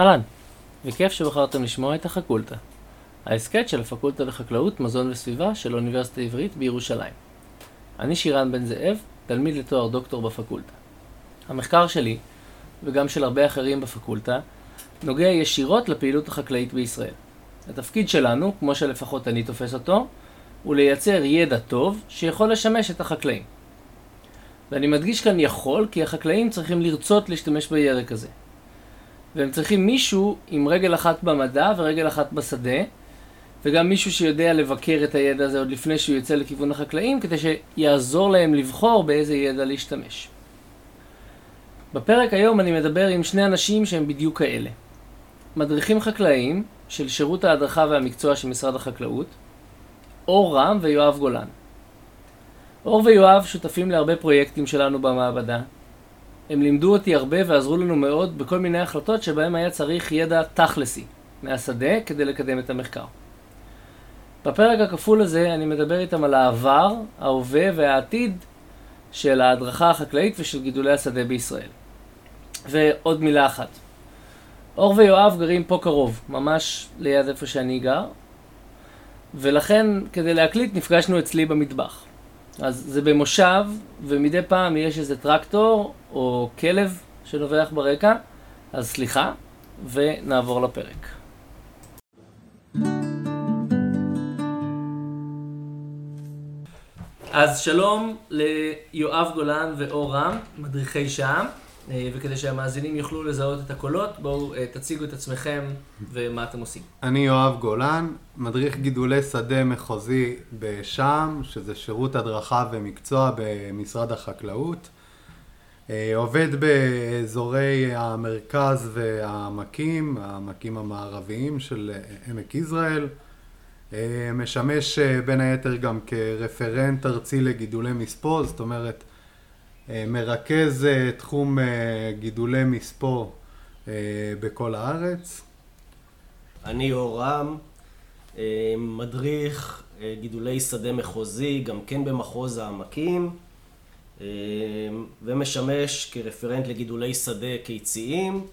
אהלן, וכיף שבחרתם לשמוע את החקולטה. ההסכת של הפקולטה לחקלאות, מזון וסביבה של האוניברסיטה העברית בירושלים. אני שירן בן זאב, תלמיד לתואר דוקטור בפקולטה. המחקר שלי, וגם של הרבה אחרים בפקולטה, נוגע ישירות לפעילות החקלאית בישראל. התפקיד שלנו, כמו שלפחות אני תופס אותו, הוא לייצר ידע טוב שיכול לשמש את החקלאים. ואני מדגיש כאן יכול, כי החקלאים צריכים לרצות להשתמש בידע כזה. והם צריכים מישהו עם רגל אחת במדע ורגל אחת בשדה, וגם מישהו שיודע לבקר את הידע הזה עוד לפני שהוא יוצא לכיוון החקלאים, כדי שיעזור להם לבחור באיזה ידע להשתמש. בפרק היום אני מדבר עם שני אנשים שהם בדיוק כאלה. מדריכים חקלאיים של שירות ההדרכה והמקצוע של משרד החקלאות, אור רם ויואב גולן. אור ויואב שותפים להרבה פרויקטים שלנו במעבדה. הם לימדו אותי הרבה ועזרו לנו מאוד בכל מיני החלטות שבהם היה צריך ידע תכלסי מהשדה כדי לקדם את המחקר. בפרק הכפול הזה אני מדבר איתם על העבר, ההווה והעתיד של ההדרכה החקלאית ושל גידולי השדה בישראל. ועוד מילה אחת. אור ויואב גרים פה קרוב, ממש ליד איפה שאני גר, ולכן כדי להקליט נפגשנו אצלי במטבח. אז זה במושב, ומדי פעם יש איזה טרקטור או כלב שנובח ברקע, אז סליחה, ונעבור לפרק. אז שלום ליואב גולן ואור רם, מדריכי שע"ם, וכדי שהמאזינים יוכלו לזהות את הקולות, בואו אה, תציגו את עצמכם ומה אתם עושים. אני יואב גולן, מדריך גידולי שדה מחוזי בשע"ם, שזה שירות הדרכה ומקצוע במשרד החקלאות. אה, עובד באזורי המרכז והעמקים, העמקים המערביים של עמק יזרעאל. משמש בין היתר גם כרפרנט ארצי לגידולי מספוא, זאת אומרת מרכז תחום גידולי מספוא בכל הארץ. אני אורם, מדריך גידולי שדה מחוזי, גם כן במחוז העמקים, ומשמש כרפרנט לגידולי שדה קיציים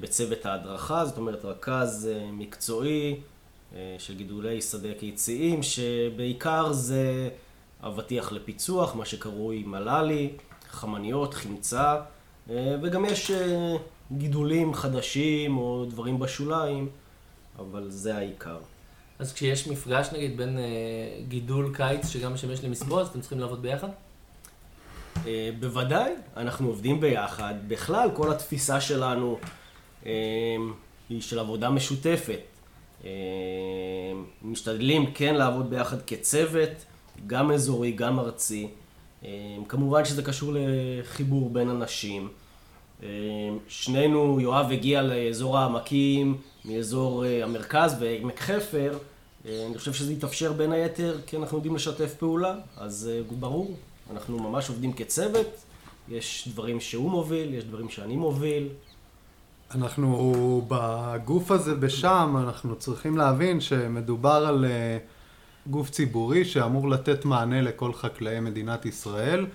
בצוות ההדרכה, זאת אומרת רכז מקצועי של גידולי שדה קיציים, שבעיקר זה אבטיח לפיצוח, מה שקרוי מל"לי, חמניות, חמצה, וגם יש גידולים חדשים או דברים בשוליים, אבל זה העיקר. אז כשיש מפגש נגיד בין גידול קיץ שגם משמש למספוא, אז אתם צריכים לעבוד ביחד? בוודאי, אנחנו עובדים ביחד. בכלל, כל התפיסה שלנו היא של עבודה משותפת. משתדלים כן לעבוד ביחד כצוות, גם אזורי, גם ארצי. כמובן שזה קשור לחיבור בין אנשים. שנינו, יואב הגיע לאזור העמקים מאזור המרכז ועמק חפר. אני חושב שזה יתאפשר בין היתר כי אנחנו יודעים לשתף פעולה, אז ברור, אנחנו ממש עובדים כצוות. יש דברים שהוא מוביל, יש דברים שאני מוביל. אנחנו בגוף הזה בשע"ם, אנחנו צריכים להבין שמדובר על גוף ציבורי שאמור לתת מענה לכל חקלאי מדינת ישראל.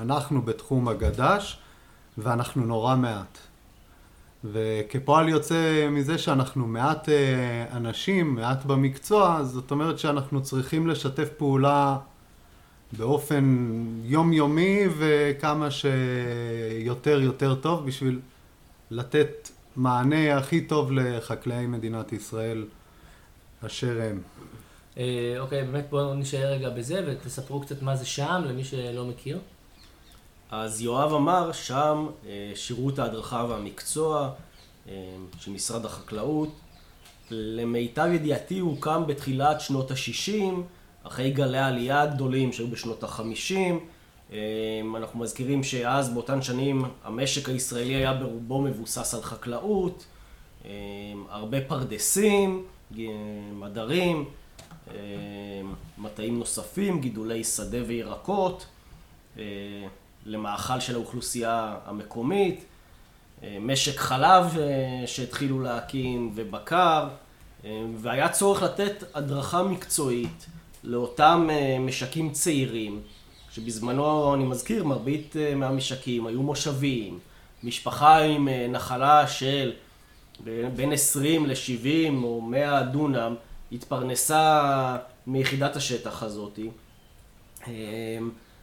אנחנו בתחום הגד"ש, ואנחנו נורא מעט. וכפועל יוצא מזה שאנחנו מעט אנשים, מעט במקצוע, זאת אומרת שאנחנו צריכים לשתף פעולה באופן יומיומי וכמה שיותר יותר טוב בשביל לתת מענה הכי טוב לחקלאי מדינת ישראל אשר הם. אוקיי, באמת בואו נשאר רגע בזה ותספרו קצת מה זה שע"ם למי שלא מכיר. אז יואב אמר, שע"ם, שירות ההדרכה והמקצוע של משרד החקלאות. למיטב ידיעתי הוא הוקם בתחילת שנות ה-60, אחרי גלי העלייה הגדולים שהיו בשנות ה-50. אנחנו מזכירים שאז באותן שנים המשק הישראלי היה ברובו מבוסס על חקלאות, הרבה פרדסים, מדרים, מטעים נוספים, גידולי שדה וירקות, למאכל של האוכלוסייה המקומית, משק חלב שהתחילו להקים ובקר, והיה צורך לתת הדרכה מקצועית לאותם משקים צעירים, שבזמנו, אני מזכיר, מרבית מהמשקים היו מושבים, משפחה עם נחלה של בין 20 ל-70 או 100 דונם, התפרנסה מיחידת השטח הזאתי,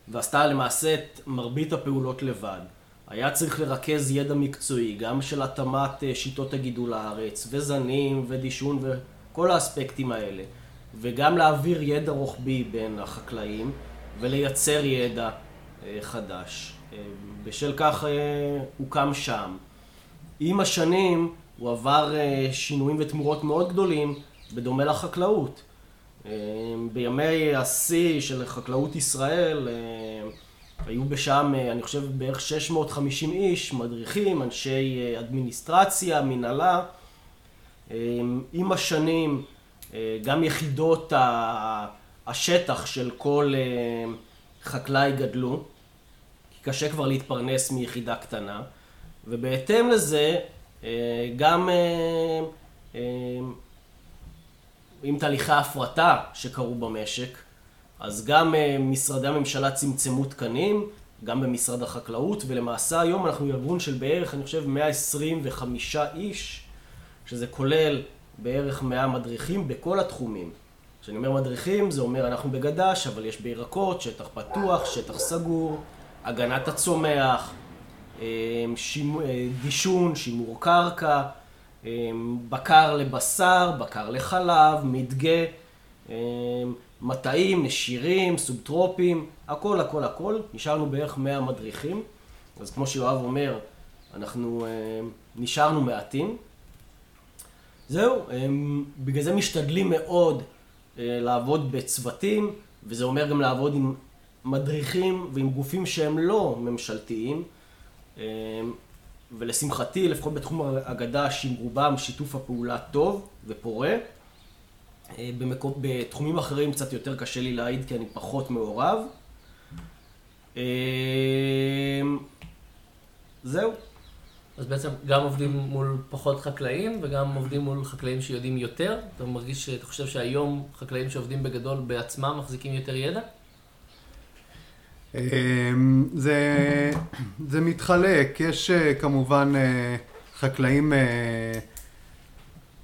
ועשתה למעשה את מרבית הפעולות לבד. היה צריך לרכז ידע מקצועי, גם של התאמת שיטות הגידול לארץ, וזנים, ודישון, וכל האספקטים האלה. וגם להעביר ידע רוחבי בין החקלאים, ולייצר ידע חדש. בשל כך הוקם שם. עם השנים הוא עבר שינויים ותמורות מאוד גדולים, בדומה לחקלאות. בימי השיא של חקלאות ישראל היו בשם, אני חושב, בערך 650 איש, מדריכים, אנשי אדמיניסטרציה, מנהלה. עם השנים גם יחידות השטח של כל חקלאי גדלו, כי קשה כבר להתפרנס מיחידה קטנה, ובהתאם לזה גם עם תהליכי ההפרטה שקרו במשק, אז גם משרדי הממשלה צמצמו תקנים, גם במשרד החקלאות, ולמעשה היום אנחנו ארגון של בערך, אני חושב, 125 איש, שזה כולל בערך 100 מדריכים בכל התחומים. כשאני אומר מדריכים, זה אומר אנחנו בגד"ש, אבל יש בירקות, שטח פתוח, שטח סגור, הגנת הצומח, דישון, שימור קרקע, בקר לבשר, בקר לחלב, מדגה, מטעים, נשירים, סובטרופים, הכל הכל הכל. נשארנו בערך 100 מדריכים, אז כמו שיואב אומר, אנחנו נשארנו מעטים. זהו, בגלל זה משתדלים מאוד לעבוד בצוותים, וזה אומר גם לעבוד עם מדריכים ועם גופים שהם לא ממשלתיים. ולשמחתי, לפחות בתחום הגד"ש, עם רובם שיתוף הפעולה טוב ופורה. בתחומים אחרים קצת יותר קשה לי להעיד כי אני פחות מעורב. זהו. אז בעצם גם עובדים מול פחות חקלאים וגם עובדים מול חקלאים שיודעים יותר? אתה מרגיש, אתה חושב שהיום חקלאים שעובדים בגדול בעצמם מחזיקים יותר ידע? זה, זה מתחלק, יש כמובן חקלאים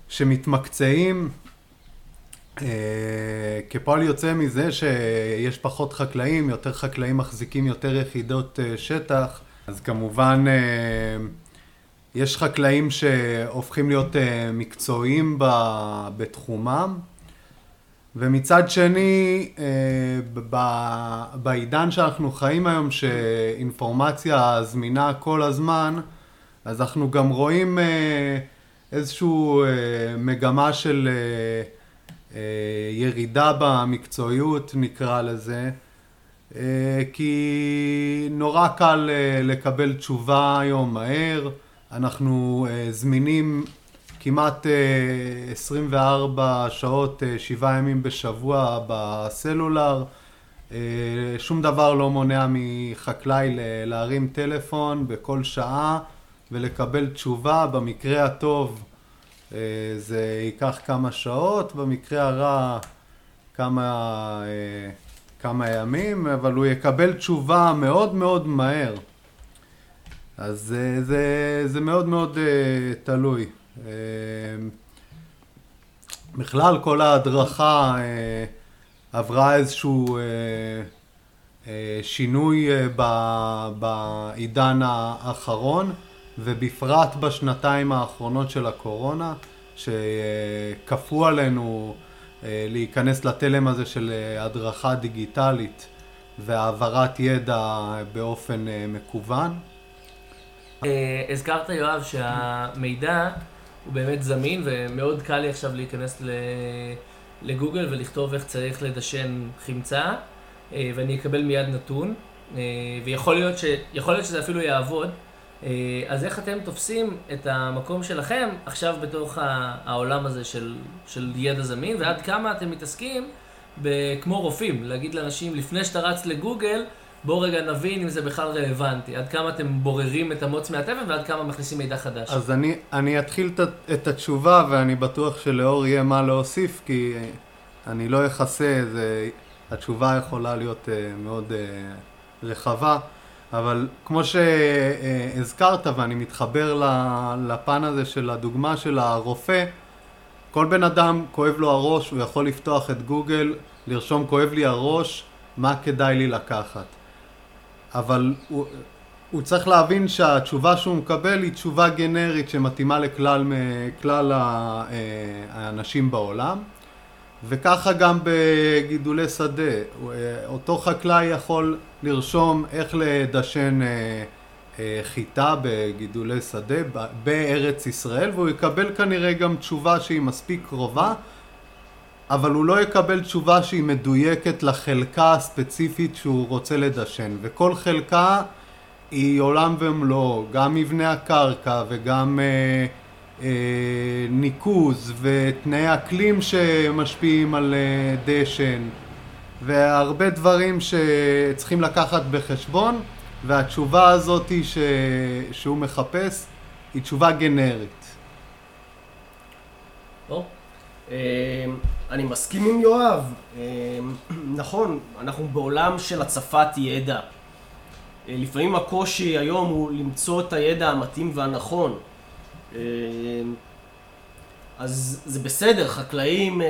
שמתמקצעים, כפועל יוצא מזה שיש פחות חקלאים, יותר חקלאים מחזיקים יותר יחידות שטח, אז כמובן יש חקלאים שהופכים להיות מקצועיים בתחומם ומצד שני, בעידן שאנחנו חיים היום, שאינפורמציה זמינה כל הזמן, אז אנחנו גם רואים איזושהי מגמה של ירידה במקצועיות, נקרא לזה, כי נורא קל לקבל תשובה היום מהר, אנחנו זמינים כמעט 24 שעות, 7 ימים בשבוע בסלולר, שום דבר לא מונע מחקלאי להרים טלפון בכל שעה ולקבל תשובה, במקרה הטוב זה ייקח כמה שעות, במקרה הרע כמה, כמה ימים, אבל הוא יקבל תשובה מאוד מאוד מהר. אז זה, זה מאוד מאוד תלוי. בכלל כל ההדרכה עברה איזשהו שינוי בעידן האחרון ובפרט בשנתיים האחרונות של הקורונה שכפו עלינו להיכנס לתלם הזה של הדרכה דיגיטלית והעברת ידע באופן מקוון. הזכרת יואב שהמידע הוא באמת זמין ומאוד קל לי עכשיו להיכנס לגוגל ולכתוב איך צריך לדשן חמצה ואני אקבל מיד נתון. ויכול להיות, ש... להיות שזה אפילו יעבוד. אז איך אתם תופסים את המקום שלכם עכשיו בתוך העולם הזה של, של ידע זמין ועד כמה אתם מתעסקים כמו רופאים, להגיד לאנשים לפני שאתה רץ לגוגל בוא רגע נבין אם זה בכלל רלוונטי, עד כמה אתם בוררים את המוץ מהתבן ועד כמה מכניסים מידע חדש. אז אני, אני אתחיל את התשובה ואני בטוח שלאור יהיה מה להוסיף כי אני לא אכסה, התשובה יכולה להיות מאוד רחבה. אבל כמו שהזכרת, ואני מתחבר לפן הזה של הדוגמה של הרופא, כל בן אדם כואב לו הראש, הוא יכול לפתוח את גוגל, לרשום כואב לי הראש, מה כדאי לי לקחת. אבל הוא, הוא צריך להבין שהתשובה שהוא מקבל היא תשובה גנרית שמתאימה לכלל כלל ה- אה, האנשים בעולם. וככה גם בגידולי שדה, אה, אותו חקלאי יכול לרשום איך לדשן אה, חיטה בגידולי שדה בארץ ישראל והוא יקבל כנראה גם תשובה שהיא מספיק קרובה אבל הוא לא יקבל תשובה שהיא מדויקת לחלקה הספציפית שהוא רוצה לדשן וכל חלקה היא עולם ומלואו, גם מבנה הקרקע וגם אה, אה, ניקוז ותנאי אקלים שמשפיעים על אה, דשן והרבה דברים שצריכים לקחת בחשבון והתשובה הזאת ש... שהוא מחפש היא תשובה גנרית. טוב. אה, אני מסכים עם יואב. אה, נכון, אנחנו בעולם של הצפת ידע. אה, לפעמים הקושי היום הוא למצוא את הידע המתאים והנכון. אז זה בסדר, חקלאים,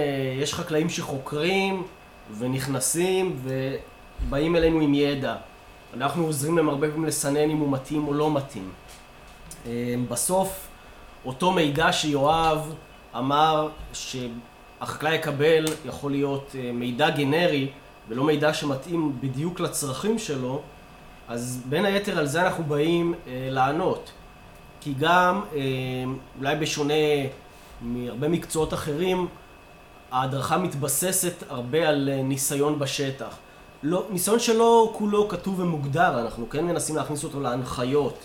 יש חקלאים שחוקרים ונכנסים ובאים אלינו עם ידע. אנחנו עוזרים להם הרבה פעמים לסנן אם הוא מתאים או לא מתאים. בסוף, אותו מידע שיואב אמר שהחקלאי יקבל יכול להיות אה, מידע גנרי ולא מידע שמתאים בדיוק לצרכים שלו, אז בין היתר על זה אנחנו באים אה, לענות. כי גם, אה, אולי בשונה מהרבה מקצועות אחרים, ההדרכה מתבססת הרבה על אה, ניסיון בשטח. לא, ניסיון שלא כולו כתוב ומוגדר, אנחנו כן מנסים להכניס אותו להנחיות.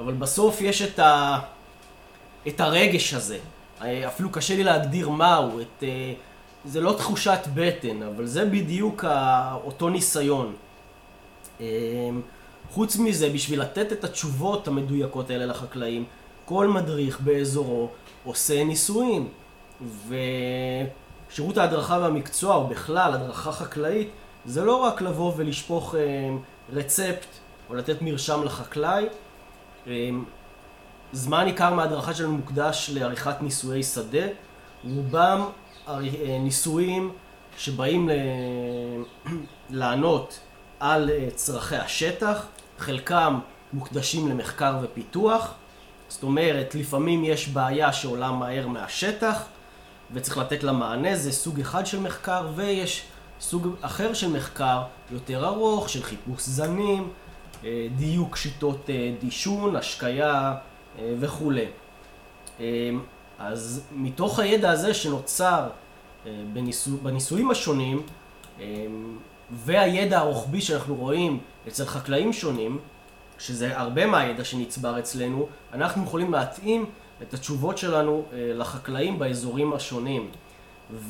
אבל בסוף יש את, ה, את הרגש הזה. אה, אפילו קשה לי להגדיר מהו. את, אה, זה לא תחושת בטן, אבל זה בדיוק אותו ניסיון. אמ, חוץ מזה, בשביל לתת את התשובות המדויקות האלה לחקלאים, כל מדריך באזורו עושה ניסויים. ושירות ההדרכה והמקצוע, או בכלל הדרכה חקלאית, זה לא רק לבוא ולשפוך רצפט או לתת מרשם לחקלאי. זמן עיקר מההדרכה שלנו מוקדש לעריכת ניסויי שדה. רובם אה, ניסויים שבאים ל... לענות על אה, צרכי השטח, חלקם מוקדשים למחקר ופיתוח, זאת אומרת, לפעמים יש בעיה שעולה מהר מהשטח וצריך לתת לה מענה, זה סוג אחד של מחקר, ויש סוג אחר של מחקר יותר ארוך, של חיפוש זנים, אה, דיוק שיטות דישון, השקיה וכולי. אז מתוך הידע הזה שנוצר בניסו, בניסויים השונים, והידע הרוחבי שאנחנו רואים אצל חקלאים שונים, שזה הרבה מהידע שנצבר אצלנו, אנחנו יכולים להתאים את התשובות שלנו אה, לחקלאים באזורים השונים.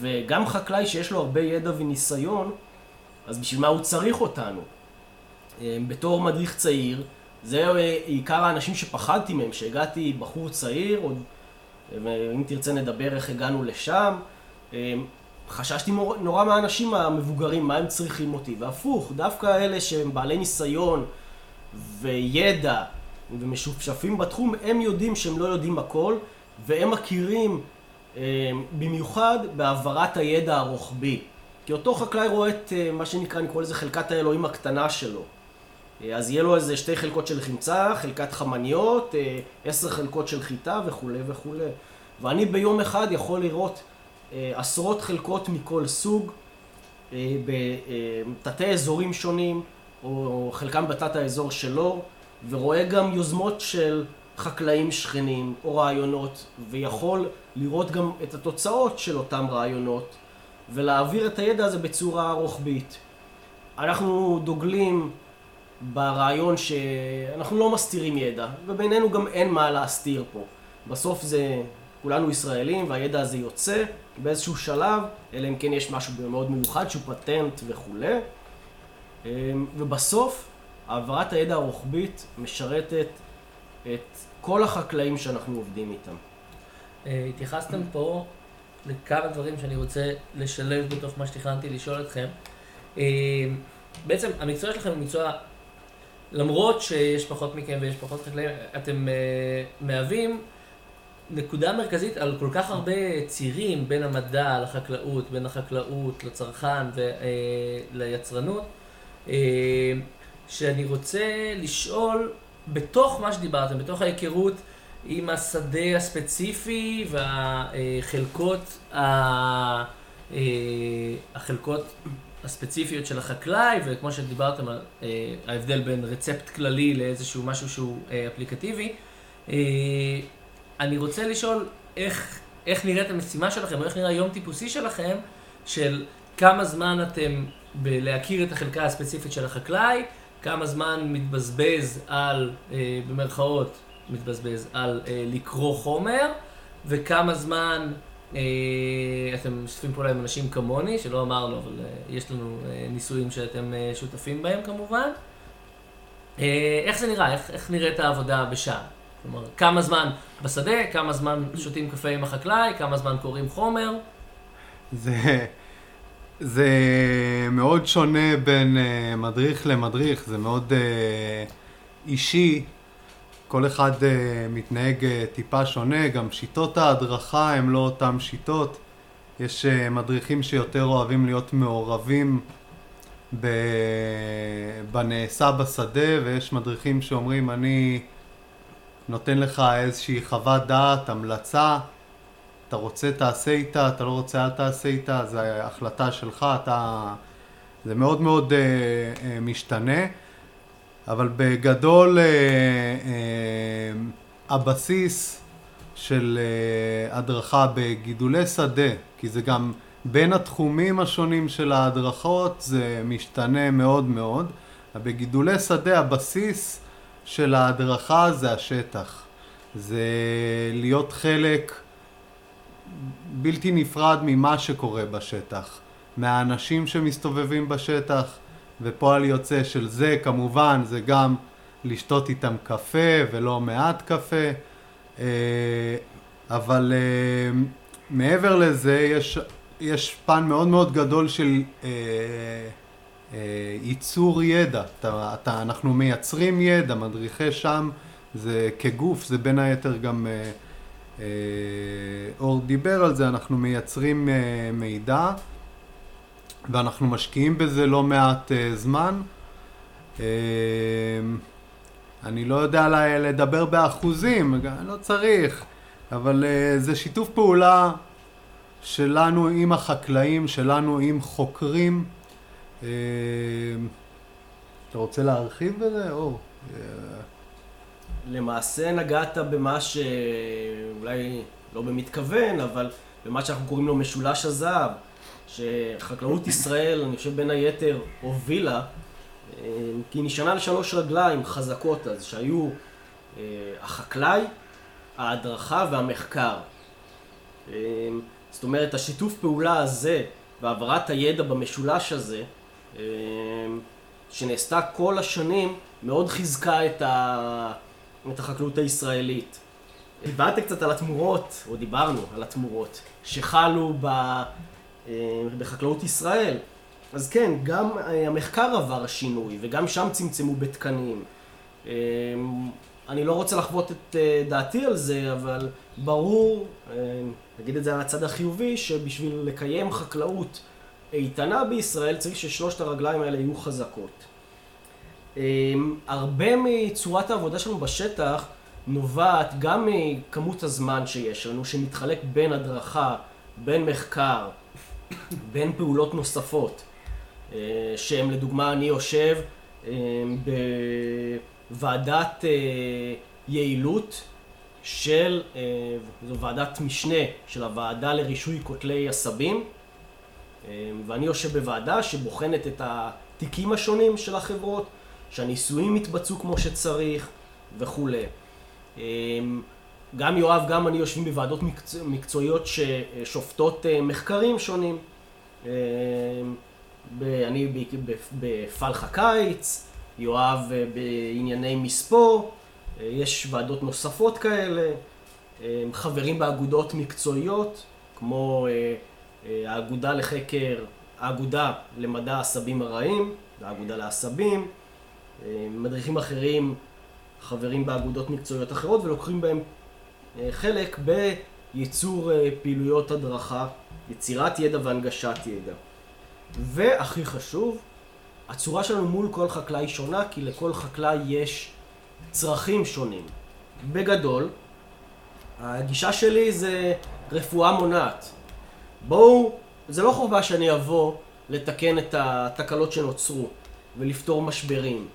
וגם חקלאי שיש לו הרבה ידע וניסיון, אז בשביל מה הוא צריך אותנו? אה, בתור מדריך צעיר, זה אה, עיקר האנשים שפחדתי מהם, שהגעתי בחור צעיר, עוד, אם תרצה נדבר איך הגענו לשם. חששתי נורא מהאנשים המבוגרים, מה הם צריכים אותי, והפוך, דווקא אלה שהם בעלי ניסיון וידע ומשופשפים בתחום, הם יודעים שהם לא יודעים הכל, והם מכירים אה, במיוחד בהעברת הידע הרוחבי. כי אותו חקלאי רואה את אה, מה שנקרא, אני קורא לזה חלקת האלוהים הקטנה שלו. אה, אז יהיה לו איזה שתי חלקות של חמצה, חלקת חמניות, עשר חלקות של חיטה וכולי וכולי. ואני ביום אחד יכול לראות אה, עשרות חלקות מכל סוג, אה, בתתי אזורים שונים, או חלקם בתת האזור שלו, ורואה גם יוזמות של חקלאים שכנים או רעיונות, ויכול לראות גם את התוצאות של אותם רעיונות, ולהעביר את הידע הזה בצורה רוחבית. אנחנו דוגלים ברעיון שאנחנו לא מסתירים ידע, ובינינו גם אין מה להסתיר פה. בסוף זה כולנו ישראלים והידע הזה יוצא באיזשהו שלב, אלא אם כן יש משהו מאוד מיוחד שהוא פטנט וכולי. אמ, ובסוף, העברת הידע הרוחבית משרתת את כל החקלאים שאנחנו עובדים איתם. אה, התייחסתם פה לכמה דברים שאני רוצה לשלב בתוך מה שתכננתי לשאול אתכם. אמ, בעצם המקצוע שלכם הוא מקצוע למרות שיש פחות מכם ויש פחות חקלאים, אתם uh, מהווים נקודה מרכזית על כל כך הרבה צירים בין המדע לחקלאות, בין החקלאות לצרכן וליצרנות, uh, uh, שאני רוצה לשאול, בתוך מה שדיברתם, בתוך ההיכרות עם השדה הספציפי והחלקות. החלקות הספציפיות של החקלאי, וכמו שדיברתם על אה, ההבדל בין רצפט כללי לאיזשהו משהו שהוא אה, אפליקטיבי, אה, אני רוצה לשאול איך, איך נראית המשימה שלכם, או איך נראה יום טיפוסי שלכם, של כמה זמן אתם בלהכיר את החלקה הספציפית של החקלאי, כמה זמן מתבזבז על, במרכאות, מתבזבז על לקרוא חומר, וכמה זמן אתם משתפים פעולה עם אנשים כמוני, שלא אמרנו, אבל אה, יש לנו אה, ניסויים שאתם שותפים בהם כמובן. איך זה נראה? איך, איך נראית העבודה בשעה? כלומר, כמה זמן בשדה, כמה זמן שותים קפה עם החקלאי, כמה זמן קוראים חומר? זה, זה מאוד שונה בין מדריך למדריך, זה מאוד אישי. כל אחד uh, מתנהג uh, טיפה שונה, גם שיטות ההדרכה הן לא אותן שיטות. יש uh, מדריכים שיותר אוהבים להיות מעורבים ב... בנעשה בשדה, ויש מדריכים שאומרים, אני נותן לך איזושהי חוות דעת, המלצה, אתה רוצה תעשה איתה, אתה לא רוצה אל תעשה איתה, זו החלטה שלך, אתה... זה מאוד מאוד uh, uh, משתנה. אבל בגדול אה, אה, הבסיס של אה, הדרכה בגידולי שדה, כי זה גם בין התחומים השונים של ההדרכות, זה משתנה מאוד מאוד. בגידולי שדה הבסיס של ההדרכה זה השטח. זה להיות חלק בלתי נפרד ממה שקורה בשטח, מהאנשים שמסתובבים בשטח, ופועל יוצא של זה כמובן זה גם לשתות איתם קפה ולא מעט קפה, אה, אבל אה, מעבר לזה יש, יש פן מאוד מאוד גדול של אה, ייצור ידע. אתה, אתה, אנחנו מייצרים ידע, מדריכי שם זה כגוף, זה בין היתר גם אור דיבר על זה, אנחנו מייצרים מידע. ואנחנו משקיעים בזה לא מעט uh, זמן. Uh, אני לא יודע לדבר באחוזים, לא צריך, אבל uh, זה שיתוף פעולה שלנו עם החקלאים, שלנו עם חוקרים. Uh, אתה רוצה להרחיב בזה, אור? למעשה נגעת במה שאולי לא במתכוון, אבל במה שאנחנו קוראים לו משולש הזהב. שחקלאות ישראל, אני חושב בין היתר, הובילה, אה, כי היא נשענה על שלוש רגליים חזקות אז, שהיו אה, החקלאי, ההדרכה והמחקר. אה, זאת אומרת, השיתוף פעולה הזה והעברת הידע במשולש הזה, שנעשתה כל השנים, מאוד חיזקה את, ה... את החקלאות הישראלית. דיברת קצת על התמורות, או דיברנו על התמורות, שחלו ב... אה, בחקלאות ישראל. אז כן, גם אה, המחקר עבר שינוי, וגם שם צמצמו בתקנים. אה, אני לא רוצה לחוות את דעתי על זה, אבל ברור, נגיד את זה על הצד החיובי, שבשביל לקיים חקלאות איתנה בישראל צריך ששלושת הרגליים האלה יהיו חזקות. הרבה מצורת העבודה שלנו בשטח נובעת גם מכמות הזמן שיש לנו, שמתחלק בין הדרכה, בין מחקר, בין פעולות נוספות, אה, שהם לדוגמה אני יושב אה, בוועדת אה, יעילות של, זו ועדת משנה של הוועדה לרישוי קוטלי עשבים ואני יושב בוועדה שבוחנת את התיקים השונים של החברות, שהניסויים יתבצעו כמו שצריך וכולי. גם יואב, גם אני יושבים בוועדות מקצוע, מקצועיות ששופטות אה, מחקרים שונים. אה, אני בפלחה קיץ, יואב אה, בענייני מספור, יש ועדות נוספות כאלה, חברים באגודות מקצועיות, כמו האגודה לחקר, האגודה למדע העשבים הרעים, האגודה לעשבים, מדריכים אחרים חברים באגודות מקצועיות אחרות ולוקחים בהם חלק בייצור אה, פעילויות הדרכה, יצירת ידע והנגשת ידע. והכי חשוב, הצורה שלנו מול כל חקלאי שונה, כי לכל חקלאי יש צרכים שונים. בגדול, הגישה שלי זה רפואה מונעת. בואו, זה לא חובה שאני אבוא לתקן את התקלות שנוצרו ולפתור משברים.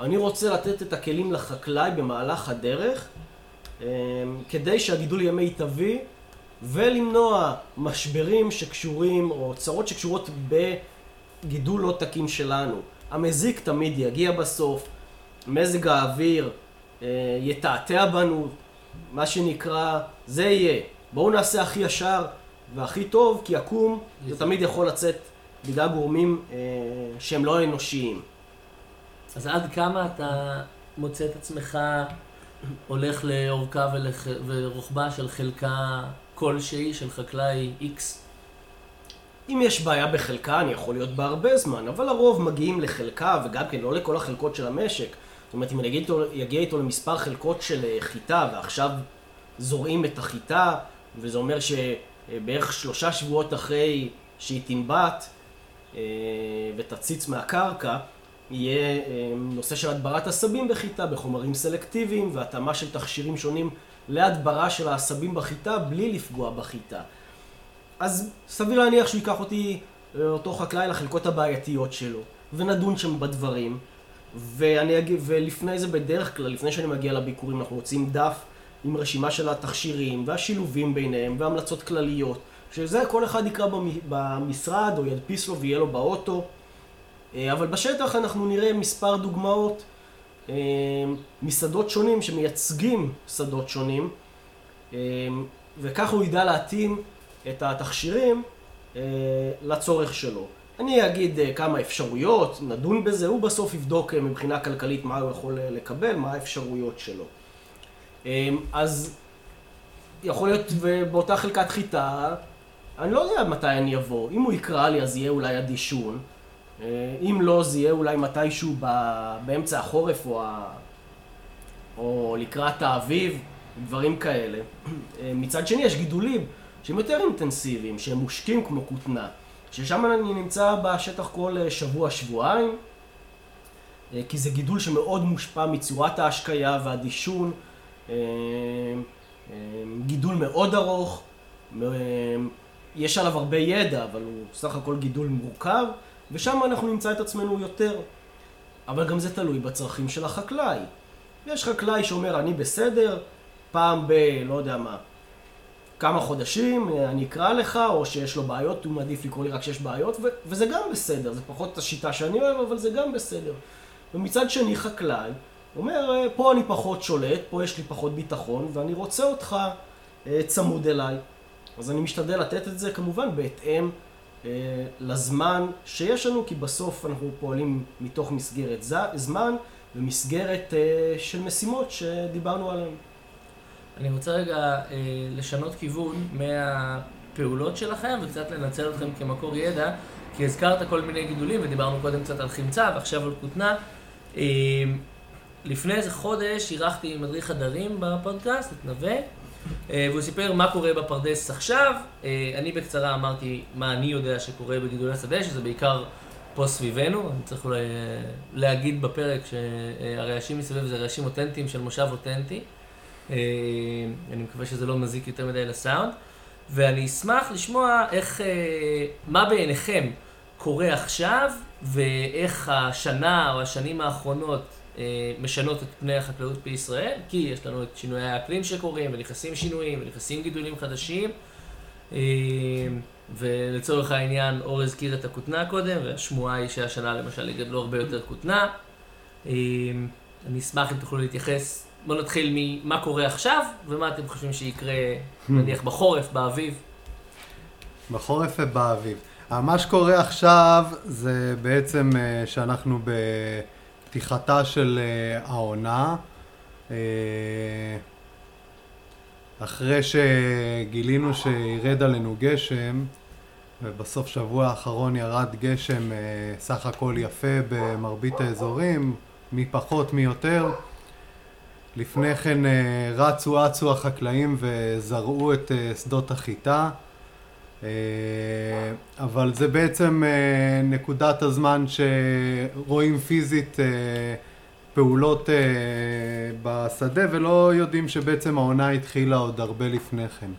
אני רוצה לתת את הכלים לחקלאי במהלך הדרך כדי שהגידול יהיה מיטבי ולמנוע משברים שקשורים או צרות שקשורות בגידול לא תקין שלנו. המזיק תמיד יגיע בסוף, מזג האוויר אה, יתעתע בנו, מה שנקרא, זה יהיה. בואו נעשה הכי ישר והכי טוב, כי עקום זה תמיד יכול לצאת בגלל גורמים אה, שהם לא אנושיים. אז עד כמה אתה מוצא את עצמך הולך לאורכה ולח... ורוחבה של חלקה כלשהי של חקלאי איקס? אם יש בעיה בחלקה, אני יכול להיות בה הרבה זמן, אבל הרוב מגיעים לחלקה, וגם כן לא לכל החלקות של המשק. זאת אומרת, אם אני איתו, איתו למספר חלקות של אה, חיטה, ועכשיו זורעים את החיטה, וזה אומר שבערך שלושה שבועות אחרי שהיא תנבט אה, ותציץ מהקרקע, יהיה אה, נושא של הדברת עשבים בחיטה בחומרים סלקטיביים והתאמה של תכשירים שונים להדברה של העשבים בחיטה בלי לפגוע בחיטה. אז סביר להניח שהוא ייקח אותי, אה, אותו חקלאי, לחלקות הבעייתיות שלו, ונדון שם בדברים. ואני אגיד, ולפני זה בדרך כלל, לפני שאני מגיע לביקורים, אנחנו מוצאים דף עם רשימה של התכשירים והשילובים ביניהם והמלצות כלליות, שזה כל אחד יקרא במשרד או ידפיס לו ויהיה לו באוטו. אה, אבל בשטח אנחנו נראה מספר דוגמאות אה, משדות שונים שמייצגים שדות שונים אה, וכך הוא ידע להתאים את התכשירים לצורך שלו. אני אגיד כמה אפשרויות, נדון בזה, הוא בסוף יבדוק מבחינה כלכלית מה הוא יכול לקבל, מה האפשרויות שלו. אז יכול להיות באותה חלקת חיטה, אני לא יודע מתי אני אבוא. אם הוא יקרא לי אז יהיה אולי הדישון. אה, אם לא, זה יהיה אולי מתישהו באמצע החורף או, ה... או לקראת האביב, דברים כאלה. אה, מצד שני, יש גידולים שהם יותר אינטנסיביים, שהם מושקים כמו כותנה, ששם אני נמצא בשטח כל אה, שבוע-שבועיים, כי זה גידול שמאוד מושפע מצורת ההשקיה והדישון, גידול מאוד ארוך, יש עליו הרבה ידע, אבל הוא סך הכל גידול מורכב. ושם אנחנו נמצא את עצמנו יותר. אבל גם זה תלוי בצרכים של החקלאי. יש חקלאי שאומר, אני בסדר, פעם ב... לא יודע מה, כמה חודשים, אני אקרא לך, או שיש לו בעיות, הוא מעדיף לקרוא לי רק שיש בעיות, ו- וזה גם בסדר, זה פחות השיטה שאני אוהב, אבל זה גם בסדר. ומצד שני, חקלאי אומר, פה אני פחות שולט, פה יש לי פחות ביטחון, ואני רוצה אותך אה, צמוד אליי. אז אני משתדל לתת את זה כמובן בהתאם אה, לזמן שיש לנו, כי בסוף אנחנו פועלים מתוך מסגרת זמן ומסגרת אה, של משימות שדיברנו עליהן. אני רוצה רגע אה, לשנות כיוון מהפעולות שלכם וקצת לנצל אתכם כמקור ידע, כי הזכרת כל מיני גידולים ודיברנו קודם קצת על חמצה ועכשיו על כותנה. לפני איזה חודש אירחתי מדריך הדרים בפודקאסט, את נווה. אה, והוא סיפר מה קורה בפרדס עכשיו. אה, אני בקצרה אמרתי מה אני יודע שקורה בגידולי השדה, שזה בעיקר פה סביבנו. אני צריך אולי אה, להגיד בפרק שהרעשים מסביב זה רעשים אותנטיים של מושב אותנטי. אני מקווה שזה לא מזיק יותר מדי לסאונד. ואני אשמח לשמוע איך, מה בעיניכם קורה עכשיו, ואיך השנה או השנים האחרונות משנות את פני החקלאות בישראל, כי יש לנו את שינויי האקלים שקורים, ונכנסים שינויים, ונכנסים גידולים חדשים. אה, ולצורך העניין, אור הזכיר את הכותנה קודם, והשמועה היא שהשנה למשל יגדלו הרבה יותר כותנה. אה, אני אשמח אם תוכלו להתייחס. בואו נתחיל ממה קורה עכשיו, ומה אתם חושבים שיקרה, נניח, בחורף, באביב. בחורף ובאביב. מה שקורה עכשיו זה בעצם שאנחנו ב... פתיחתה של uh, העונה. Uh, אחרי שגילינו שירד עלינו גשם, ובסוף שבוע האחרון ירד גשם uh, סך הכל יפה במרבית האזורים, מי פחות, מי יותר. לפני כן אה, רצו אצו החקלאים וזרעו את אה, שדות החיטה, אבל זה בעצם נקודת הזמן שרואים פיזית פעולות בשדה ולא יודעים שבעצם העונה התחילה עוד הרבה לפני כן.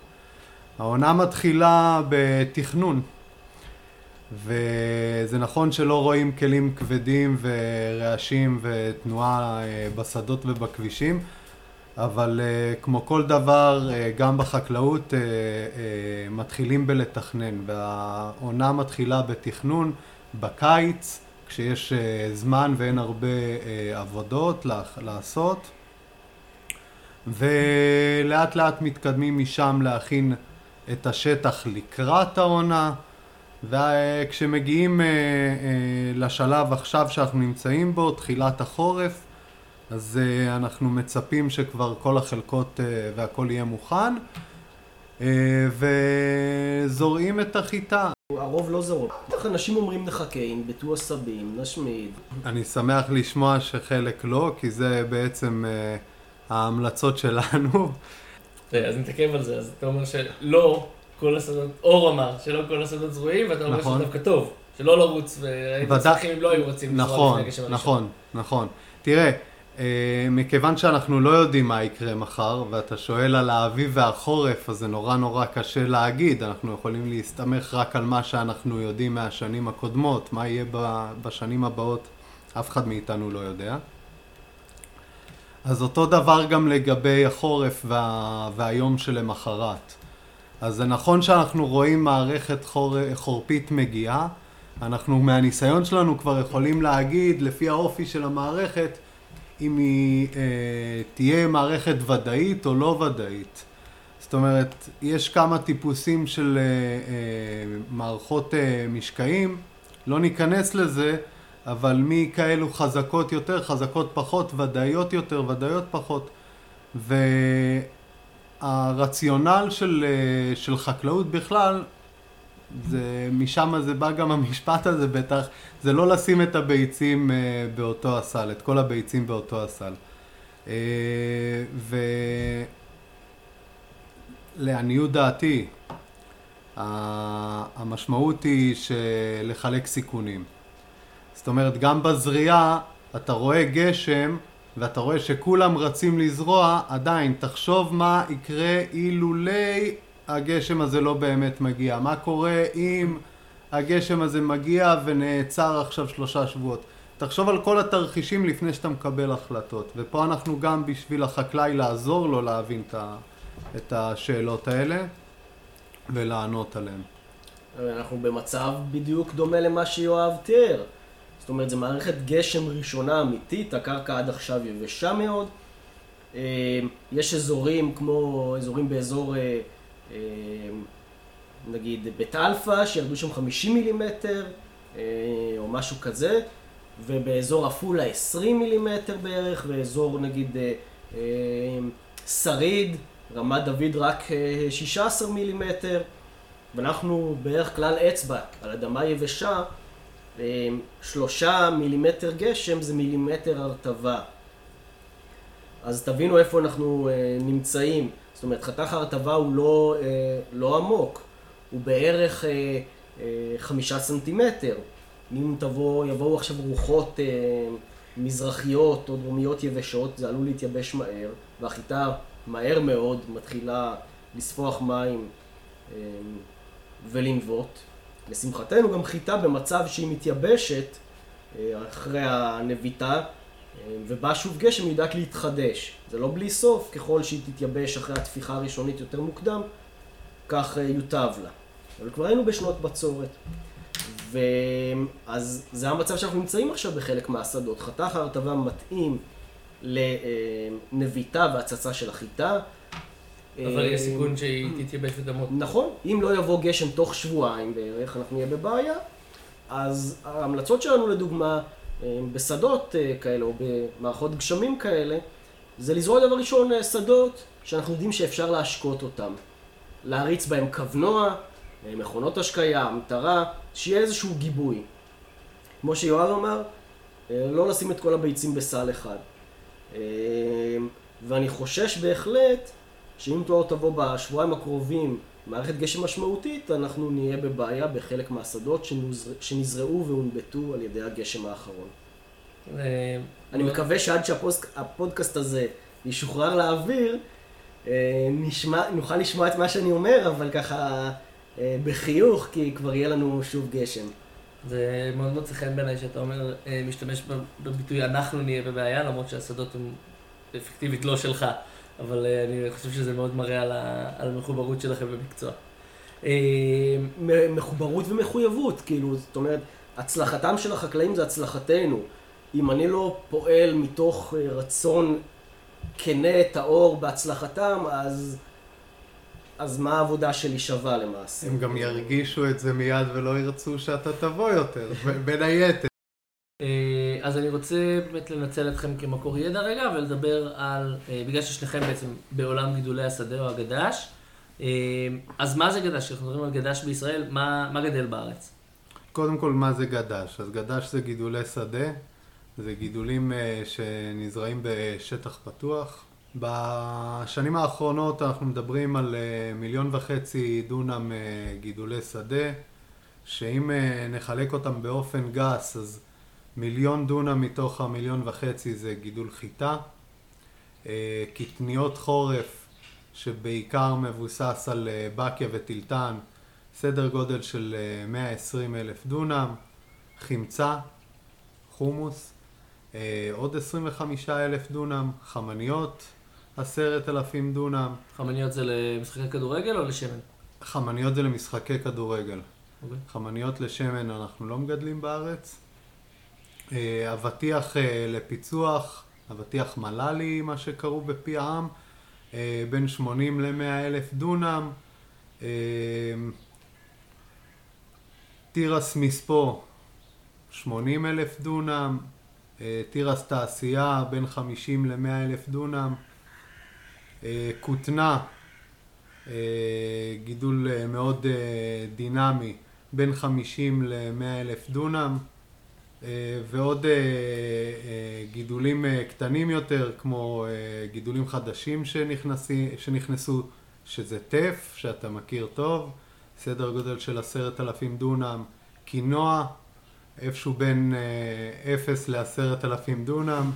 העונה מתחילה בתכנון. וזה נכון שלא רואים כלים כבדים ורעשים ותנועה אה, בשדות ובכבישים, אבל אה, כמו כל דבר, אה, גם בחקלאות מתחילים בלתכנן, והעונה מתחילה בתכנון בקיץ, כשיש זמן ואין הרבה עבודות לעשות, ולאט לאט מתקדמים משם להכין את השטח לקראת העונה. וכשמגיעים אה, אה, לשלב עכשיו שאנחנו נמצאים בו, תחילת החורף, אז אה, אנחנו מצפים שכבר כל החלקות והכל יהיה מוכן, וזורעים את החיטה. הרוב לא זורם. בטח אנשים אומרים נחכה, ינבטו עשבים, נשמיד. אני שמח לשמוע שחלק לא, כי זה בעצם ההמלצות שלנו. אז נתעכב על זה, אז אתה אומר שלא כל השדות, אור אמר שלא כל השדות זרועים, ואתה אומר נכון. שזה דווקא טוב, שלא לרוץ, והייתם שמחים אם לא היו רוצים לזרוע נכון, לפני הגשם הראשון. נכון, נכון. תראה, אה, מכיוון שאנחנו לא יודעים מה יקרה מחר, ואתה שואל על האביב והחורף, אז זה נורא נורא קשה להגיד, אנחנו יכולים להסתמך רק על מה שאנחנו יודעים מהשנים הקודמות, מה יהיה בשנים הבאות, אף אחד מאיתנו לא יודע. אז אותו דבר גם לגבי החורף וה... והיום שלמחרת. אז זה נכון שאנחנו רואים מערכת חור, חורפית מגיעה, אנחנו מהניסיון שלנו כבר יכולים להגיד, לפי האופי של המערכת, אם היא אה, תהיה מערכת ודאית או לא ודאית. זאת אומרת, יש כמה טיפוסים של אה, אה, מערכות אה, משקעים, לא ניכנס לזה, אבל מכאלו חזקות יותר, חזקות פחות, ודאיות יותר, ודאיות פחות. ו... הרציונל של, אה, של חקלאות בכלל, זה, משם זה בא גם המשפט הזה בטח, זה לא לשים את הביצים אה, באותו הסל, את כל הביצים באותו הסל. אה, ולעניות דעתי, המשמעות היא לחלק סיכונים. זאת אומרת, גם בזריעה אתה רואה גשם ואתה רואה שכולם רצים לזרוע, עדיין תחשוב מה יקרה אילולי הגשם הזה לא באמת מגיע. מה קורה אם הגשם הזה מגיע ונעצר עכשיו שלושה שבועות. תחשוב על כל התרחישים לפני שאתה מקבל החלטות. ופה אנחנו גם בשביל החקלאי לעזור לו להבין את השאלות האלה ולענות עליהן. אנחנו במצב בדיוק דומה למה שיואב תיאר. זאת אומרת, זו מערכת גשם ראשונה אמיתית, הקרקע עד עכשיו יבשה מאוד. אה, יש אזורים כמו אזורים באזור, אה, נגיד בית אלפא, שירדו שם 50 מילימטר, או משהו כזה, ובאזור עפולה 20 מילימטר בערך, ואזור נגיד שריד, רמת דוד רק 16 מילימטר, ואנחנו בערך כלל אצבע על אדמה יבשה. שלושה מילימטר גשם זה סנטימטר הרטבה. אז תבינו איפה אנחנו אה, נמצאים. זאת אומרת, חתך ההרטבה הוא לא, אה, לא עמוק, הוא בערך אה, חמישה סנטימטר. אם תבוא, יבואו עכשיו רוחות מזרחיות או דרומיות יבשות, זה עלול להתייבש מהר, והחיטה מהר מאוד מתחילה לספוח מים ולנבוט. לשמחתנו גם חיטה במצב שהיא מתייבשת אה, אחרי הנביטה, אה, ובא שוב גשם, יודעת להתחדש. זה לא בלי סוף, ככל שהיא תתייבש אחרי התפיחה הראשונית יותר מוקדם, כך אה, יוטב לה. אבל כבר היינו בשנות בצורת. ואז זה המצב שאנחנו נמצאים עכשיו בחלק מהשדות. חתך ההרטבה מתאים לנביטה והצצה של החיטה. אבל יש סיכון שהיא תתייבש ותמות. נכון, אם לא יבוא גשם תוך שבועיים בערך, אנחנו נהיה בבעיה. אז ההמלצות שלנו לדוגמה, אה, בשדות אה, כאלה או במערכות גשמים כאלה, זה לזרוע דבר ראשון אה, שדות שאנחנו יודעים שאפשר להשקות אותם. להריץ בהם כוונוע, מכונות השקיה, המטרה, שיהיה איזשהו גיבוי. כמו שיואב אמר, אה, לא לשים את כל הביצים בסל אחד. אה, ואני חושש בהחלט שאם לא תבוא בשבועיים הקרובים מערכת גשם משמעותית, אנחנו נהיה בבעיה בחלק מהשדות שנזרעו והונבטו על ידי הגשם האחרון. אני מקווה שעד שהפודקאסט הזה ישוחרר לאוויר, נשמע, נוכל לשמוע את מה שאני אומר, אבל ככה בחיוך, כי כבר יהיה לנו שוב גשם. זה מאוד מוצא חן בעיניי שאתה אומר, אה, משתמש בביטוי אנחנו נהיה בבעיה, למרות שהשדות הם אפקטיבית לא שלך, אבל אה, אני חושב שזה מאוד מראה על, על המחוברות שלכם במקצוע. אה, מחוברות ומחויבות, כאילו, זאת אומרת, הצלחתם של החקלאים זה הצלחתנו. אם אני לא פועל מתוך רצון כנה, טהור, בהצלחתם, אז... אז מה העבודה שלי שווה למעשה? הם גם ירגישו את זה מיד ולא ירצו שאתה תבוא יותר, בין היתר. אה, אז אני רוצה באמת לנצל אתכם כמקור ידע רגע ולדבר על, אה, בגלל ששניכם בעצם בעולם גידולי השדה או הגד"ש, אה, אז מה זה גד"ש? כשאנחנו מדברים על גד"ש בישראל, מה, מה גדל בארץ? קודם כל, מה זה גד"ש? אז גד"ש זה גידולי שדה, זה גידולים שנזרעים בשטח פתוח, בשנים האחרונות אנחנו מדברים על מיליון וחצי דונם גידולי שדה, שאם נחלק אותם באופן גס, אז מיליון דונם מתוך המיליון וחצי זה גידול חיטה. קטניות חורף, שבעיקר מבוסס על בקיה וטילטן, סדר גודל של 120 אלף דונם. חמצה, חומוס, עוד 25 אלף דונם, חמניות, עשרת אלפים דונם. חמניות זה למשחקי כדורגל או לשמן? חמניות זה למשחקי כדורגל. Okay. אוקיי. חמניות לשמן אנחנו לא מגדלים בארץ. אה, אבטיח אה, לפיצוח, אבטיח מל"לי, מה שקראו בפי העם, אה, בין 80 ל-100 אלף דונם. תירס מספו, 80 אלף דונם. תירס תעשייה, בין 50 ל-100 אלף דונם. כותנה, גידול מאוד דינמי, בין 50 ל-100 אלף דונם, ועוד גידולים קטנים יותר, כמו גידולים חדשים שנכנסי, שנכנסו, שזה טף, שאתה מכיר טוב, סדר גודל של עשרת אלפים דונם, קינוע, איפשהו בין 0 לעשרת אלפים דונם,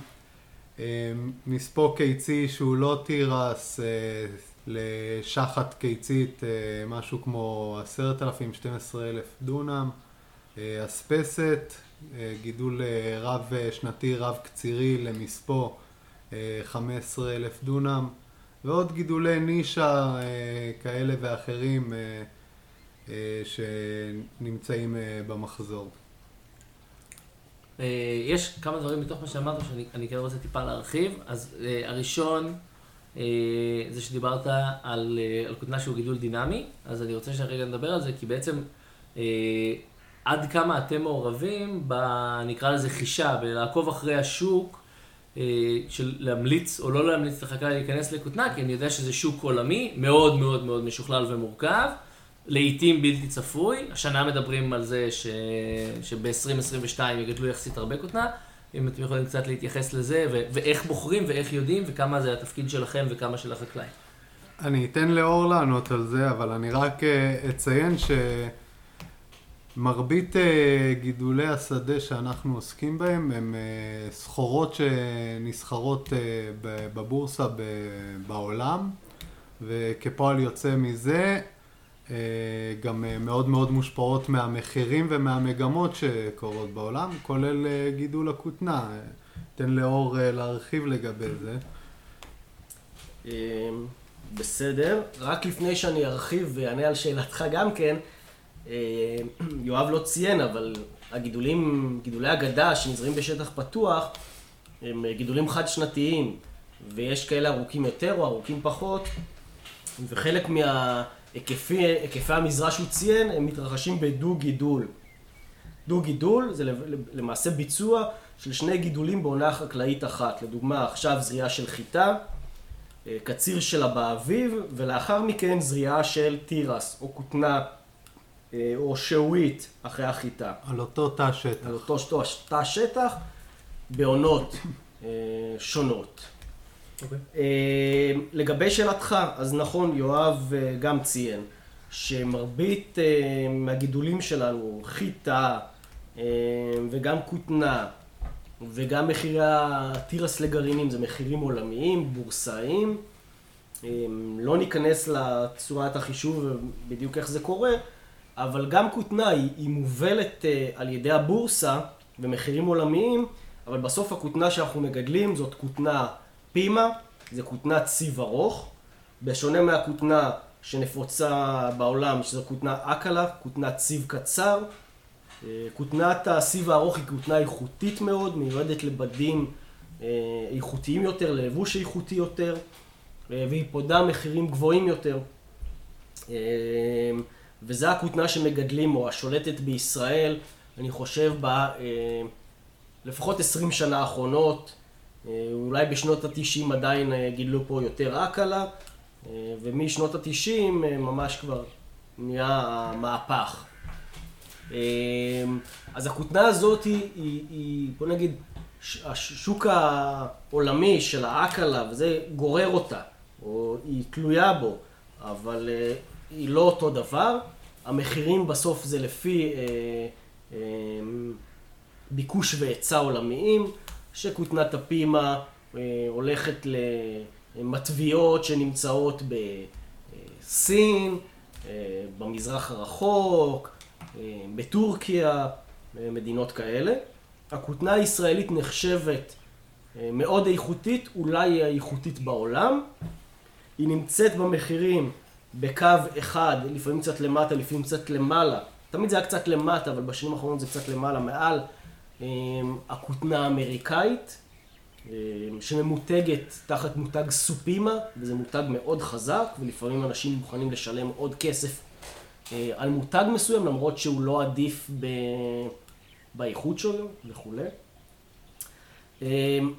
מספוק קיצי שהוא לא תירס אה, לשחת קיצית, אה, משהו כמו עשרת אלפים, שתים עשרה אלף דונם. אה, אספסת, גידול רב שנתי, רב קצירי למספו, חמש עשרה אלף דונם. ועוד גידולי נישה כאלה ואחרים שנמצאים במחזור. אה, יש כמה דברים מתוך מה שאמרת שאני כן רוצה טיפה להרחיב. אז אה, הראשון, אה, זה שדיברת על, על כותנה שהוא גידול דינמי, אז אני רוצה שרגע נדבר על זה, כי בעצם עד כמה אתם מעורבים ב... נקרא לזה חישה, בלעקוב אחרי השוק, של להמליץ או לא להמליץ לחקלאי להיכנס לכותנה, כי אני יודע שזה שוק עולמי, מאוד מאוד מאוד משוכלל ומורכב. לעיתים בלתי צפוי. השנה מדברים על זה ש... שב-2022 יגדלו יחסית הרבה כותנה. אם אתם יכולים קצת להתייחס לזה, ו... ואיך בוחרים ואיך יודעים, וכמה זה התפקיד שלכם וכמה של החקלאים. אני אתן לאור לענות על זה, אבל אני רק אה, אציין שמרבית אה, גידולי השדה שאנחנו עוסקים בהם הם אה, סחורות שנסחרות בבורסה בעולם, וכפועל יוצא מזה, אה, גם אה, מאוד מאוד מושפעות מהמחירים ומהמגמות שקורות בעולם, כולל אה, גידול הכותנה. תן לאור להרחיב לגבי זה. בסדר, רק לפני שאני ארחיב ואענה על שאלתך גם כן, יואב לא ציין, אבל הגידולים, גידולי אגדה שנזרים בשטח פתוח, הם גידולים חד-שנתיים, ויש כאלה ארוכים יותר או ארוכים פחות, וחלק מה... היקפי, היקפי המזרע שהוא ציין הם מתרחשים בדו גידול. דו גידול זה למעשה ביצוע של שני גידולים בעונה חקלאית אחת. לדוגמה עכשיו זריעה של חיטה, אה, קציר שלה באביב, ולאחר מכן זריעה של תירס או כותנה אה, או שעועית אחרי החיטה. על אותו תא שטח. על אותו תא שטח. בעונות אה, שונות. Okay. אוקיי. אה, לגבי שאלתך, אז נכון, יואב אה, גם ציין שמרבית אה, מהגידולים שלנו, חיטה אה, וגם כותנה וגם מחירי התירס לגרעינים זה מחירים עולמיים, בורסאיים. אה, לא ניכנס לצורת החישוב ובדיוק איך זה קורה, אבל גם כותנה היא, היא מובלת אה, על ידי הבורסה במחירים עולמיים, אבל בסוף הכותנה שאנחנו מגדלים זאת כותנה פימה, זה כותנת ציב ארוך, בשונה מהכותנה שנפוצה בעולם, שזו כותנה אקלה, כותנת ציב קצר. אה, כותנת הסיב הארוך היא כותנה איכותית מאוד, מיועדת לבדים אה, איכותיים יותר, ללבוש איכותי יותר, והיא פודה מחירים גבוהים יותר. וזו הכותנה שמגדלים, או השולטת בישראל, אני חושב, ב... לפחות 20 שנה האחרונות, אולי בשנות התשעים עדיין גידלו פה יותר אקלה, ומשנות התשעים ממש כבר נהיה מהפך. אז הכותנה הזאת היא, היא, היא, בוא נגיד, השוק העולמי של האקלה, וזה גורר אותה, או היא תלויה בו, אבל היא לא אותו דבר. המחירים בסוף זה לפי אה, אה, ביקוש והיצע עולמיים, שכותנת הפימה אה, הולכת למטביות שנמצאות בסין, אה, במזרח הרחוק, אה, בטורקיה, אה, מדינות כאלה. הכותנה הישראלית נחשבת אה, מאוד איכותית, אולי האיכותית בעולם. היא נמצאת במחירים בקו אחד, לפעמים קצת למטה, לפעמים קצת למעלה. תמיד זה היה קצת למטה, אבל בשנים האחרונות זה קצת למעלה, מעל הכותנה האמריקאית, שממותגת תחת מותג סופימה, וזה מותג מאוד חזק, ולפעמים אנשים מוכנים לשלם עוד כסף על מותג מסוים, למרות שהוא לא עדיף ב... באיכות שלו וכולי.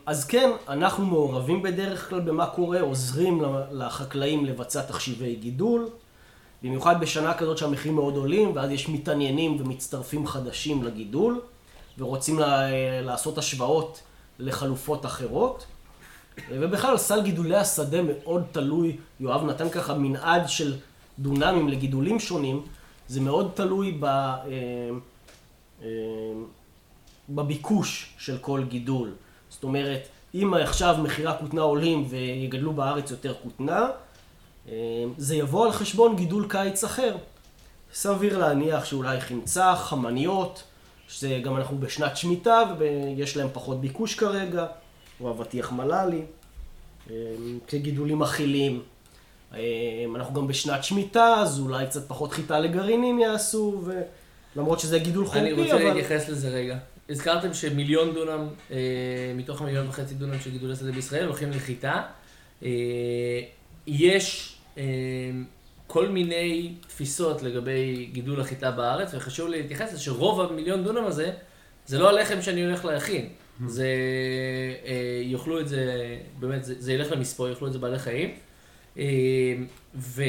אז כן, אנחנו מעורבים בדרך כלל במה קורה, עוזרים לחקלאים לבצע תחשיבי גידול, במיוחד בשנה כזאת שהמחירים מאוד עולים, ואז יש מתעניינים ומצטרפים חדשים לגידול, ורוצים לעשות השוואות לחלופות אחרות. ובכלל, סל גידולי השדה מאוד תלוי, יואב נתן ככה מנעד של דונמים לגידולים שונים, זה מאוד תלוי ב... אה, אה, בביקוש של כל גידול. זאת אומרת, אם עכשיו מחירי הכותנה עולים ויגדלו בארץ יותר כותנה, אה, זה יבוא על חשבון גידול קיץ אחר. סביר להניח שאולי חמצה, חמניות, שגם אנחנו בשנת שמיטה ויש להם פחות ביקוש כרגע, או אבטיח מללי, אה, כגידולים אכילים. אה, אנחנו גם בשנת שמיטה, אז אולי קצת פחות חיטה לגרעינים יעשו, למרות שזה גידול חורפי, אבל... אני רוצה להתייחס לזה רגע. הזכרתם שמיליון דונם, אה, מתוך המיליון וחצי דונם של גידולי שדה בישראל הולכים לחיטה. אה, יש אה, כל מיני תפיסות לגבי גידול החיטה בארץ, וחשוב לי להתייחס לזה שרוב המיליון דונם הזה, זה לא הלחם שאני הולך להכין. זה, אה, יאכלו את זה, באמת, זה, זה ילך למספור, יאכלו את זה בעלי חיים. אה, ו,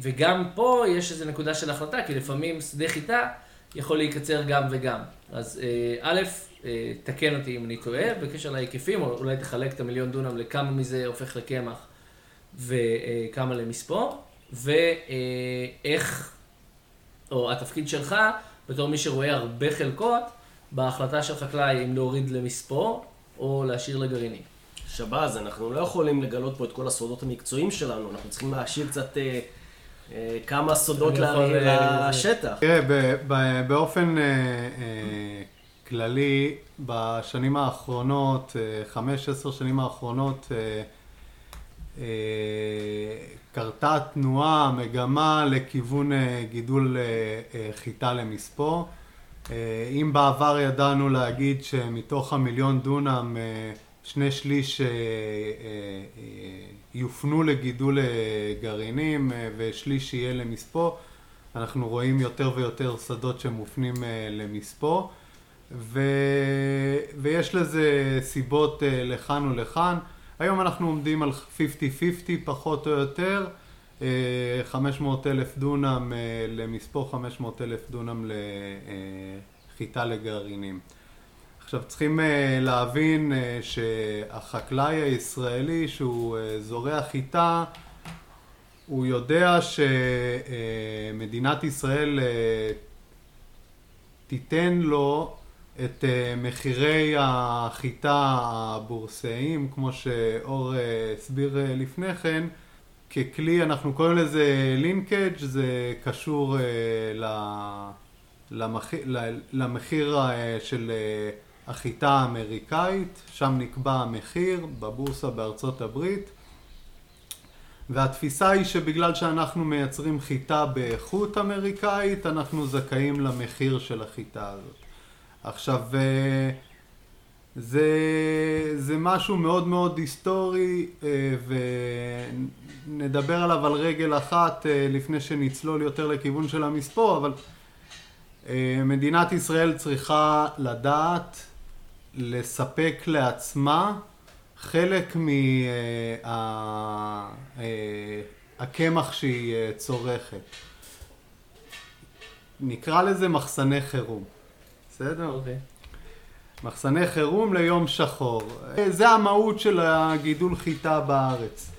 וגם פה יש איזו נקודה של החלטה, כי לפעמים שדה חיטה יכול להיקצר גם וגם. אז אה, א', אה, תקן אותי אם אני טועה, בקשר להיקפים, או אולי תחלק את המיליון דונם לכמה מזה הופך לקמח וכמה למספוא, ואיך, או התפקיד שלך, בתור מי שרואה הרבה חלקות, בהחלטה של חקלאי אם להוריד למספוא או להשאיר לגרעינים. שבאז, אנחנו לא יכולים לגלות פה את כל הסודות המקצועיים שלנו, אנחנו צריכים להשאיר קצת... אה, כמה סודות אה, לשטח. תראה, באופן אה, כללי, בשנים האחרונות, חמש, עשר שנים האחרונות, קרתה תנועה, מגמה לכיוון גידול חיטה למספוא. אם בעבר ידענו להגיד שמתוך המיליון דונם שני שליש יופנו לגידול גרעינים ושליש יהיה למספוא. אנחנו רואים יותר ויותר שדות שמופנים למספוא. ו... ויש לזה סיבות לכאן ולכאן. היום אנחנו עומדים על 50-50 פחות או יותר, 500 אלף דונם למספוא, 500 אלף דונם לחיטה לגרעינים. עכשיו צריכים להבין שהחקלאי הישראלי שהוא זורע חיטה הוא יודע שמדינת ישראל תיתן לו את מחירי החיטה הבורסאיים, כמו שאור הסביר לפני כן, ככלי, אנחנו קוראים לזה לינקג', זה קשור למחיר, למחיר של החיטה האמריקאית, שם נקבע המחיר בבורסה בארצות הברית. והתפיסה היא שבגלל שאנחנו מייצרים חיטה באיכות אמריקאית, אנחנו זכאים למחיר של החיטה הזאת. עכשיו, אה, זה, זה משהו מאוד מאוד היסטורי, אה, ונדבר עליו על רגל אחת אה, לפני שנצלול יותר לכיוון של המספור, אבל מדינת ישראל צריכה לדעת לספק לעצמה חלק מהקמח אה, שהיא אה, צורכת. נקרא לזה מחסני חירום, בסדר? אוקיי. Okay. מחסני חירום ליום שחור. זה המהות של הגידול חיטה בארץ.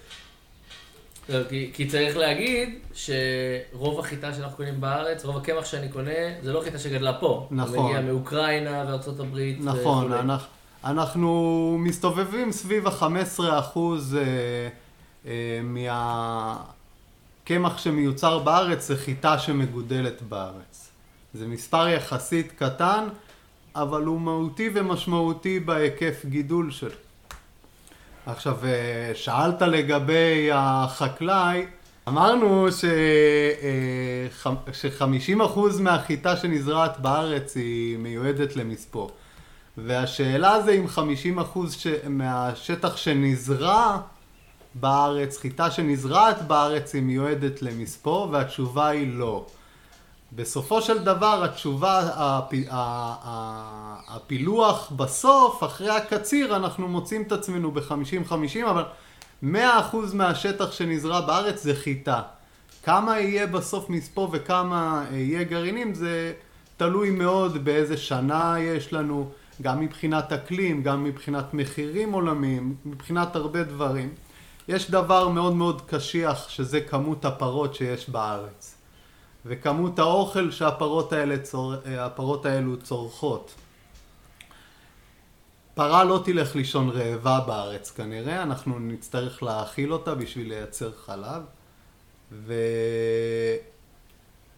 לא, כי, כי צריך להגיד שרוב החיטה שאנחנו קונים בארץ, רוב הקמח שאני קונה, זה לא חיטה שגדלה פה. נכון. זה מגיע מאוקראינה וארצות הברית. נכון, אנחנו... אנחנו מסתובבים סביב ה-15% אה, אה, מהקמח שמיוצר בארץ זה חיטה שמגודלת בארץ. זה מספר יחסית קטן, אבל הוא מהותי ומשמעותי בהיקף גידול שלו. עכשיו, אה, שאלת לגבי החקלאי, אמרנו ש-50% מהחיטה שנזרעת בארץ היא מיועדת למספוא. והשאלה זה אם 50% ש... מהשטח שנזרע בארץ, חיטה שנזרעת בארץ היא מיועדת למספוא, והתשובה היא לא. בסופו של דבר התשובה, הפ... הפילוח בסוף, אחרי הקציר, אנחנו מוצאים את עצמנו ב-50-50, אבל 100% מהשטח שנזרע בארץ זה חיטה. כמה יהיה בסוף מספוא וכמה יהיה גרעינים זה תלוי מאוד באיזה שנה יש לנו, גם מבחינת אקלים, גם מבחינת מחירים עולמיים, מבחינת הרבה דברים. יש דבר מאוד מאוד קשיח שזה כמות הפרות שיש בארץ וכמות האוכל שהפרות האלה צור... הפרות האלו צורכות. פרה לא תלך לישון רעבה בארץ כנראה, אנחנו נצטרך להאכיל אותה בשביל לייצר חלב ו...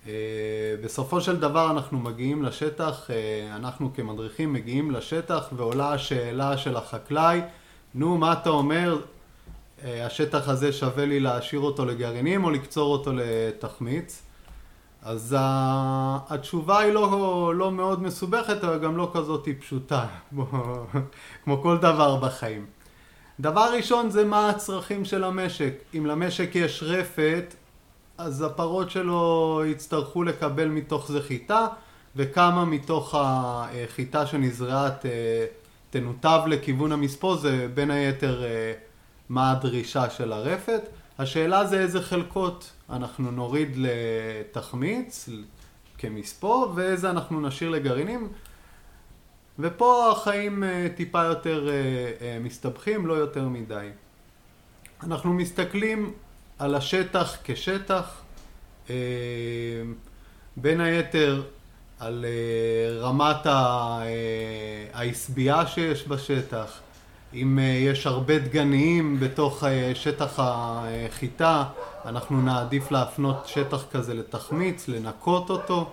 אה, של דבר אנחנו מגיעים לשטח, אה, אנחנו כמדריכים מגיעים לשטח ועולה השאלה של החקלאי, נו מה אתה אומר, אה, השטח הזה שווה לי להשאיר אותו לגרעינים או לקצור אותו לתחמיץ? אז התשובה היא לא, לא מאוד מסובכת, אבל גם לא כזאת פשוטה, כמו כל דבר בחיים. דבר ראשון זה מה הצרכים של המשק. אם למשק יש רפת, אז הפרות שלו יצטרכו לקבל מתוך זה חיטה, וכמה מתוך החיטה שנזרעת אה, תנותב לכיוון המספוא, זה בין היתר אה, מה הדרישה של הרפת. השאלה זה איזה חלקות אנחנו נוריד לתחמיץ כמספוא, ואיזה אנחנו נשאיר לגרעינים. ופה החיים אה, טיפה יותר מסתבכים, לא יותר מדי. אנחנו מסתכלים על השטח כשטח, אה, בין היתר על אה, רמת אה, העשבייה שיש בשטח, אם יש הרבה דגניים בתוך שטח החיטה, אנחנו נעדיף להפנות שטח כזה לתחמיץ, לנקות אותו,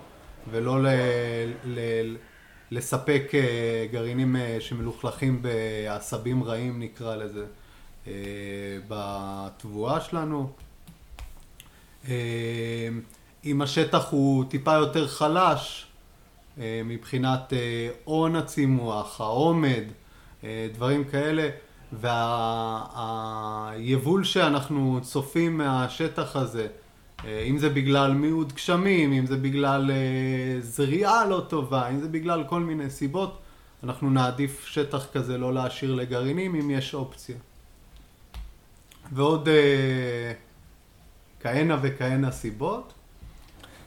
ולא ל... ל... לספק גרעינים שמלוכלכים בעשבים רעים נקרא לזה. אה, בתבואה שלנו. אה, אם השטח הוא טיפה יותר חלש אה, מבחינת הון הצימוח, העומד, דברים כאלה, והיבול שאנחנו צופים מהשטח הזה, אם זה בגלל מיעוט גשמים, אם זה בגלל זריעה לא טובה, אם זה בגלל כל מיני סיבות, אנחנו נעדיף שטח כזה לא להשאיר לגרעינים אם יש אופציה. ועוד אה, כהנה וכהנה סיבות.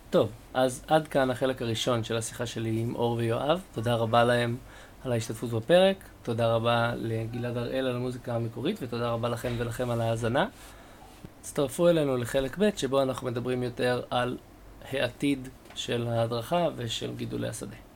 טוב, אז עד כאן החלק הראשון של השיחה שלי עם אור ויואב. תודה רבה להם על ההשתתפות בפרק. תודה רבה לגלעד הראל על המוזיקה המקורית, ותודה רבה לכם ולכם על ההאזנה. הצטרפו אלינו לחלק ב', שבו אנחנו מדברים יותר על העתיד של ההדרכה ושל גידולי השדה.